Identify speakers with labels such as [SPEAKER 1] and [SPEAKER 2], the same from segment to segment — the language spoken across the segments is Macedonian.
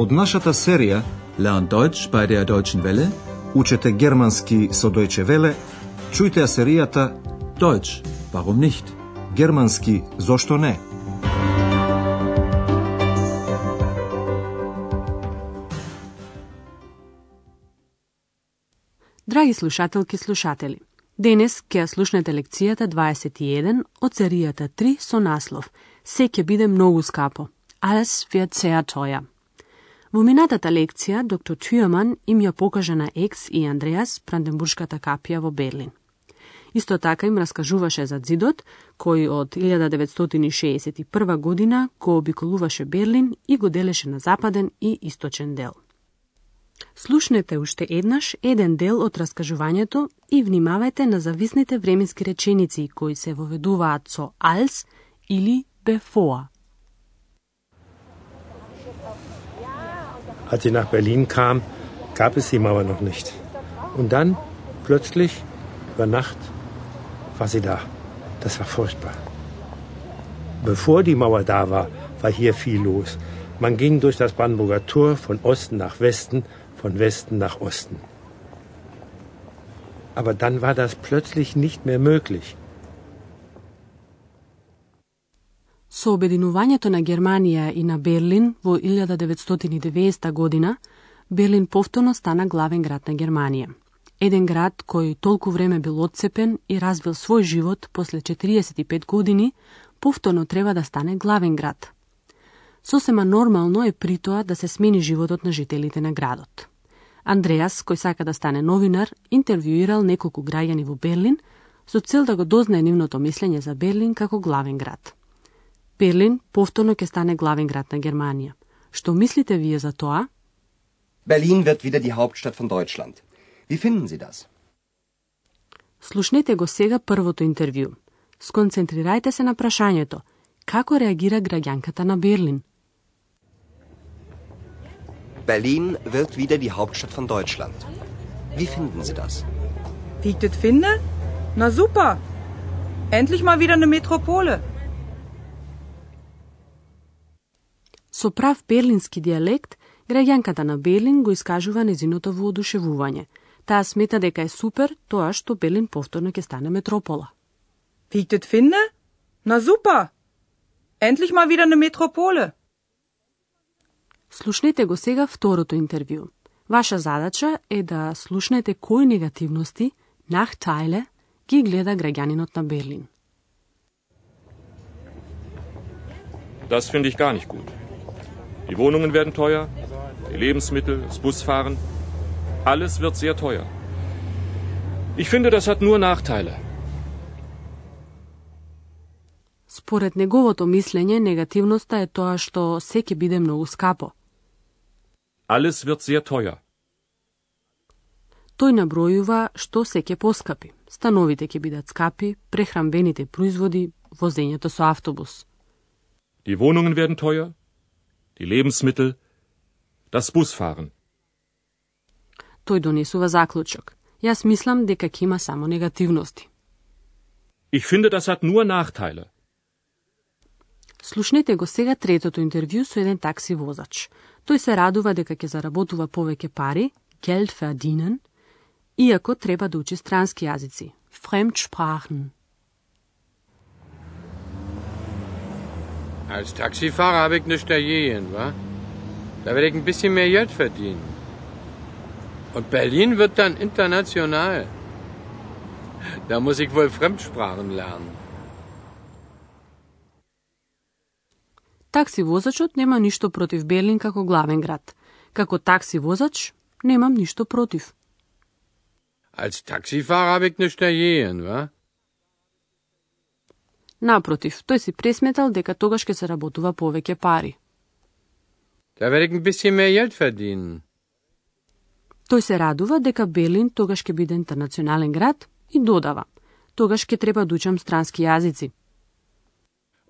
[SPEAKER 1] Од нашата серија
[SPEAKER 2] Learn Deutsch bei der Deutschen Welle.
[SPEAKER 1] Учете германски со Deutsche Welle. Чујте ја серијата
[SPEAKER 2] Deutsch, warum nicht?
[SPEAKER 1] Германски, зошто не?
[SPEAKER 3] Драги слушателки и слушатели, денес ќе ја слушнете лекцијата 21 од серијата 3 со наслов Се ќе биде многу скапо. Alles wird sehr teuer. Во минатата лекција, доктор Тюеман им ја покажа на Екс и Андреас Бранденбуршката капија во Берлин. Исто така им раскажуваше за зидот, кој од 1961 година го обиколуваше Берлин и го делеше на западен и источен дел. Слушнете уште еднаш еден дел од раскажувањето и внимавајте на зависните временски реченици кои се воведуваат со als или bevor.
[SPEAKER 4] Als sie nach Berlin kam, gab es die Mauer noch nicht. Und dann, plötzlich, über Nacht, war sie da. Das war furchtbar. Bevor die Mauer da war, war hier viel los. Man ging durch das Brandenburger Tor von Osten nach Westen, von Westen nach Osten. Aber dann war das plötzlich nicht mehr möglich.
[SPEAKER 3] Со обединувањето на Германија и на Берлин во 1990 година, Берлин повторно стана главен град на Германија. Еден град кој толку време бил одцепен и развил свој живот после 45 години, повторно треба да стане главен град. Сосема нормално е при тоа да се смени животот на жителите на градот. Андреас, кој сака да стане новинар, интервјуирал неколку граѓани во Берлин со цел да го дознае нивното мислење за Берлин како главен град. Берлин повторно ќе стане главен град на Германија. Што мислите вие за тоа?
[SPEAKER 5] Berlin wird wieder die Hauptstadt von Deutschland. Wie finden Sie das?
[SPEAKER 3] Слушнете го сега првото интервју. Сконцентрирајте се на прашањето. Како реагира граѓанката на Берлин?
[SPEAKER 5] Berlin wird wieder die Hauptstadt von Deutschland. Wie finden Sie das?
[SPEAKER 6] Wie ich das finde? Na super. Endlich mal wieder eine Metropole.
[SPEAKER 3] Со прав берлински диалект, граѓанката на Берлин го искажува незиното воодушевување. Таа смета дека е супер тоа што Берлин повторно ќе стане метропола.
[SPEAKER 6] Wie finde? Na super. Endlich mal wieder eine Metropole.
[SPEAKER 3] Слушнете го сега второто интервју. Ваша задача е да слушнете кои негативности, нахтајле, ги гледа граѓанинот на Берлин.
[SPEAKER 7] Das finde ich gar nicht gut. Die Wohnungen werden teuer, die Lebensmittel, das Busfahren. Alles wird sehr teuer. Ich finde, das hat nur Nachteile.
[SPEAKER 3] Според неговото мислење, негативноста е тоа што се ќе биде многу скапо.
[SPEAKER 7] Alles wird sehr teuer.
[SPEAKER 3] Тој набројува што се ќе поскапи. Становите ќе бидат скапи, прехрамбените производи, возењето со автобус.
[SPEAKER 7] Die Wohnungen werden teuer, die Lebensmittel, das Busfahren.
[SPEAKER 3] Тој донесува заклучок. Јас мислам дека ќе има само негативности.
[SPEAKER 7] Ich finde, das hat nur Nachteile.
[SPEAKER 3] Слушнете го сега третото интервју со еден такси возач. Тој се радува дека ќе заработува повеќе пари, Geld verdienen, иако треба да учи странски јазици, Fremdsprachen.
[SPEAKER 8] Als Taxifahrer habe ich nichts dagegen, wa? Da werde ich ein bisschen mehr Geld verdienen. Und Berlin wird dann international. Da muss ich wohl Fremdsprachen lernen.
[SPEAKER 3] Такси возачот нема ништо против Берлин како главен град. Како такси возач, немам ништо против.
[SPEAKER 8] Als Taxifahrer habe ich nichts dagegen, wa?
[SPEAKER 3] Напротив, тој си пресметал дека тогаш ќе се работува повеќе пари.
[SPEAKER 8] Da werde ich ein bisschen mehr Geld verdienen.
[SPEAKER 3] Тој се радува дека Берлин тогаш ќе биде интернационален град и додава. Тогаш ќе треба да учам странски јазици.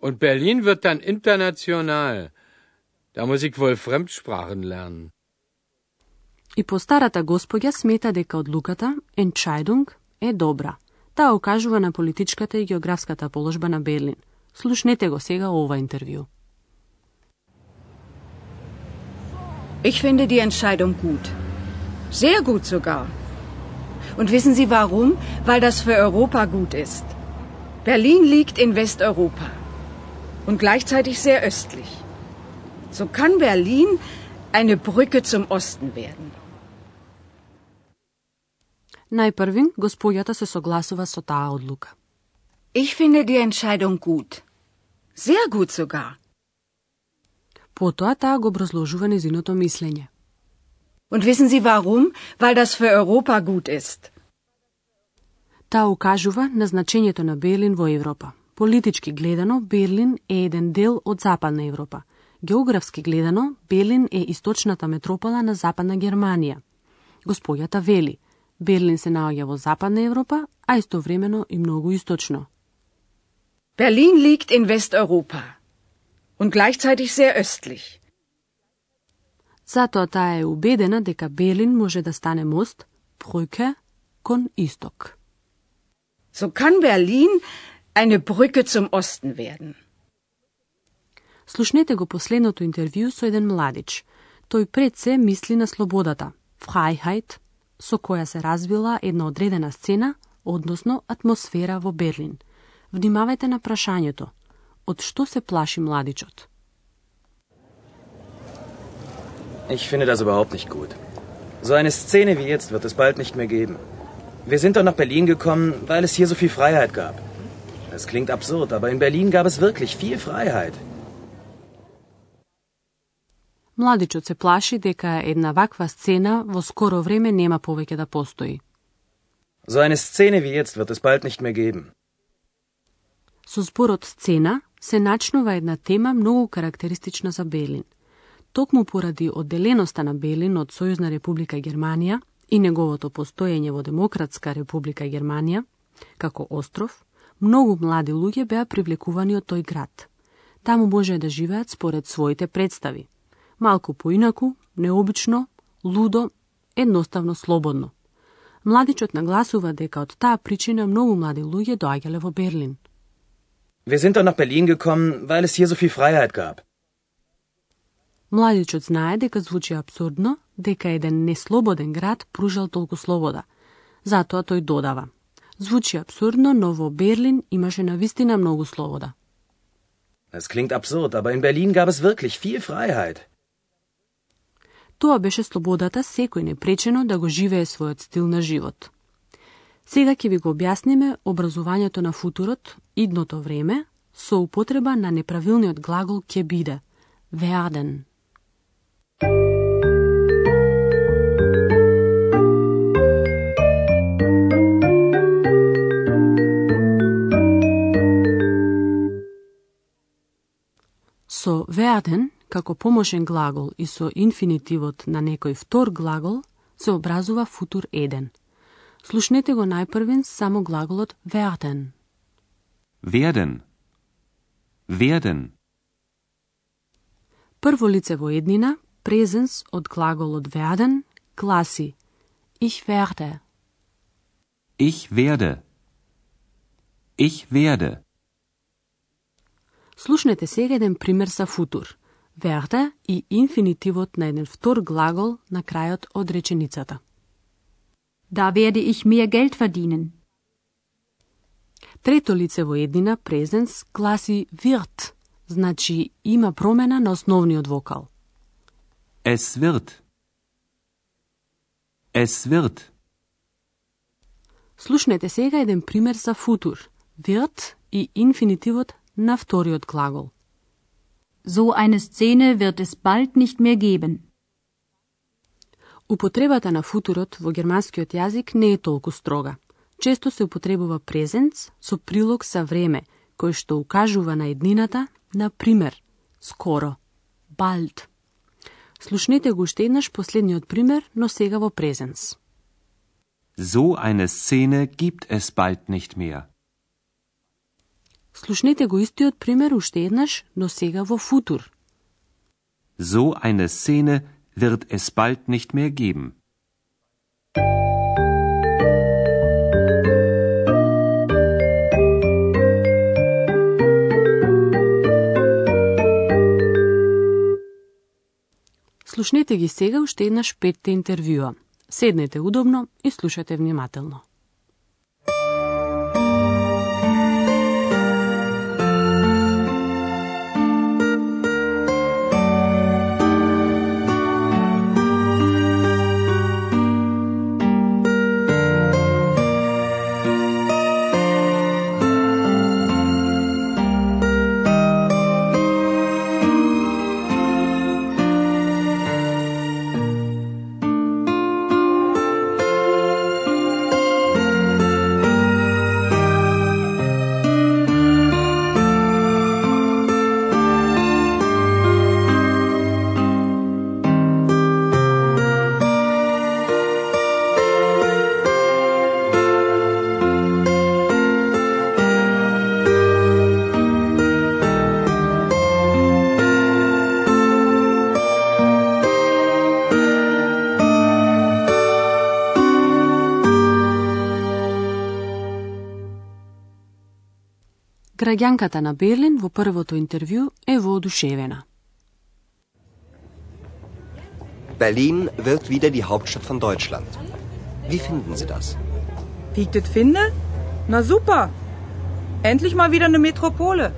[SPEAKER 8] Und Berlin wird dann international. Da muss ich wohl Fremdsprachen lernen.
[SPEAKER 3] И постарата господја смета дека одлуката, Entscheidung, е добра. Таа окажува на политичката и географската положба на Берлин. Слушнете го сега ова интервју.
[SPEAKER 9] Ich finde die Entscheidung gut. Sehr gut sogar. Und wissen Sie warum? Weil das für Europa gut ist. Berlin liegt in Westeuropa und gleichzeitig sehr östlich. So kann Berlin eine Brücke zum Osten werden.
[SPEAKER 3] Најпрви, господјата се согласува со таа одлука.
[SPEAKER 9] Ich finde die Entscheidung gut. Sehr gut sogar.
[SPEAKER 3] Потоа таа го образложува незиното мислење.
[SPEAKER 9] Und wissen Sie warum? Weil das für Europa gut ist.
[SPEAKER 3] Таа укажува на значењето на Берлин во Европа. Политички гледано, Берлин е еден дел од Западна Европа. Географски гледано, Берлин е источната метропола на Западна Германија. Господјата вели, Берлин се наоѓа во Западна Европа, а истовремено и многу источно.
[SPEAKER 9] Berlin liegt in Westeuropa und gleichzeitig sehr östlich.
[SPEAKER 3] Затоа таа е убедена дека Берлин може да стане мост, Brücke, кон исток.
[SPEAKER 9] So kann Berlin eine Brücke zum Osten werden.
[SPEAKER 3] Слушнете го последното интервју со еден младич. Тој пред се мисли на слободата, Freiheit, со која се развила една одредена сцена, односно атмосфера во Берлин. Внимавајте на прашањето. Од што се плаши младичот?
[SPEAKER 10] Ich finde das überhaupt nicht gut. So eine Szene wie jetzt wird es bald nicht mehr geben. Wir sind doch nach Berlin gekommen, weil es hier so viel Freiheit gab. Es klingt absurd, aber in Berlin gab es wirklich viel Freiheit.
[SPEAKER 3] Младичот се плаши дека една ваква сцена во скоро време нема повеќе да постои.
[SPEAKER 10] So eine Szene wie jetzt wird es bald nicht mehr geben.
[SPEAKER 3] Со зборот сцена се начнува една тема многу карактеристична за Берлин. Токму поради одделеноста на Берлин од Сојузна република Германија и неговото постоење во Демократска република Германија, како остров, многу млади луѓе беа привлекувани од тој град. Таму може да живеат според своите представи. Малку поинаку, необично, лудо, едноставно слободно. Младичот нагласува дека од таа причина многу млади луѓе доаѓале во Берлин.
[SPEAKER 10] Wir sind doch nach Berlin gekommen, weil es hier so viel Freiheit gab.
[SPEAKER 3] Младичот знае дека звучи абсурдно дека еден неслободен град пружал толку слобода. Затоа тој додава. Звучи абсурдно, но во Берлин имаше навистина многу слобода.
[SPEAKER 10] Es klingt absurd, aber in Berlin gab es wirklich viel Freiheit.
[SPEAKER 3] Тоа беше слободата секој непречено да го живее својот стил на живот. Сега ќе ви го објасниме образувањето на футурот, идното време, со употреба на неправилниот глагол ќе биде, веаден. Со веаден како помошен глагол и со инфинитивот на некој втор глагол, се образува футур еден. Слушнете го најпрвен само глаголот werden.
[SPEAKER 2] Werden. Werden.
[SPEAKER 3] Прво лице во еднина, презенс од глаголот werden, гласи Ich werde.
[SPEAKER 2] Ich werde. Ich werde.
[SPEAKER 3] Слушнете сега еден пример за футур. Werde и инфинитивот на еден втор глагол на крајот од реченицата.
[SPEAKER 11] Da werde ich mehr Geld verdienen.
[SPEAKER 3] Трето лице во еднина, презенс, гласи wird, значи има промена на основниот вокал.
[SPEAKER 2] Es wird. Es wird.
[SPEAKER 3] Слушнете сега еден пример за футур. Wird и инфинитивот на вториот глагол.
[SPEAKER 11] So eine Szene wird es bald nicht mehr geben.
[SPEAKER 3] Употребата на футурот во германскиот јазик не е толку строга. Често се употребува презенц со прилог за време, кој што укажува на еднината, на пример, скоро, bald. Слушнете го уште еднаш последниот пример, но сега во презенц.
[SPEAKER 2] So eine Szene gibt es bald nicht mehr.
[SPEAKER 3] Слушнете го истиот пример уште еднаш, но сега во футур.
[SPEAKER 2] So eine Szene wird es bald nicht mehr geben.
[SPEAKER 3] Слушнете ги сега уште еднаш петте интервјуа. Седнете удобно и слушате внимателно. Граѓанката на Берлин во првото интервју е воодушевена.
[SPEAKER 5] Berlin wird wieder die Hauptstadt von Deutschland. Wie finden Sie das?
[SPEAKER 6] Wie ich das finde? Na super. Endlich mal wieder eine Metropole.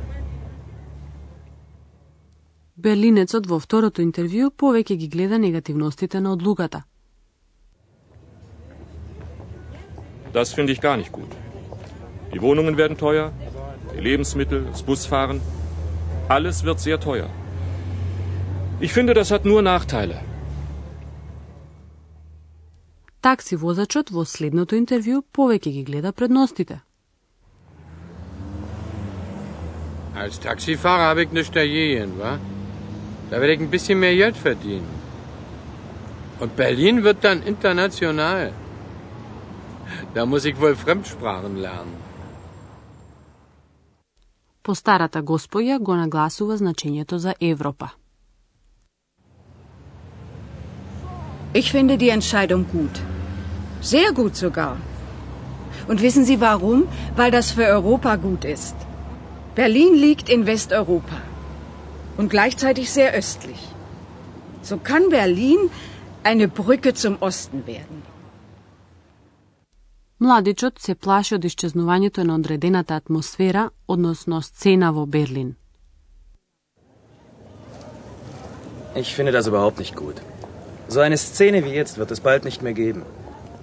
[SPEAKER 3] Берлинецот во второто интервју повеќе ги гледа негативностите на одлуката.
[SPEAKER 7] Das finde ich gar nicht gut. Die Wohnungen werden teuer, die Lebensmittel, das Busfahren. Alles wird sehr teuer. Ich finde, das hat nur Nachteile.
[SPEAKER 3] Такси возачот во следното интервју повеќе ги гледа предностите.
[SPEAKER 8] Als Taxifahrer habe ich nichts dagegen, wa? Da werde ich ein bisschen mehr Geld verdienen. Und Berlin wird dann international. Da muss ich wohl Fremdsprachen lernen.
[SPEAKER 3] Постарата госпоја го нагласува значењето за Европа.
[SPEAKER 9] Ich finde die Entscheidung gut. Sehr gut sogar. Und wissen Sie warum? Weil das für Europa gut ist. Berlin liegt in Westeuropa und gleichzeitig sehr östlich. So kann Berlin eine Brücke zum Osten werden.
[SPEAKER 3] Младичот се плаши од исчезнувањето на одредената атмосфера, односно сцена во Берлин.
[SPEAKER 10] Ich finde das überhaupt nicht gut. So eine Szene wie jetzt wird es bald nicht mehr geben.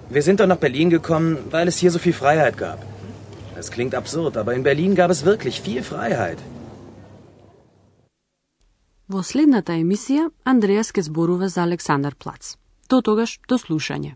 [SPEAKER 10] Wir sind doch nach Berlin gekommen, weil es hier so viel Freiheit gab. Es klingt absurd, aber in Berlin gab es wirklich viel Freiheit.
[SPEAKER 3] Во следната емисија Андреас ке зборува за Александар Плац. До тогаш, до слушање.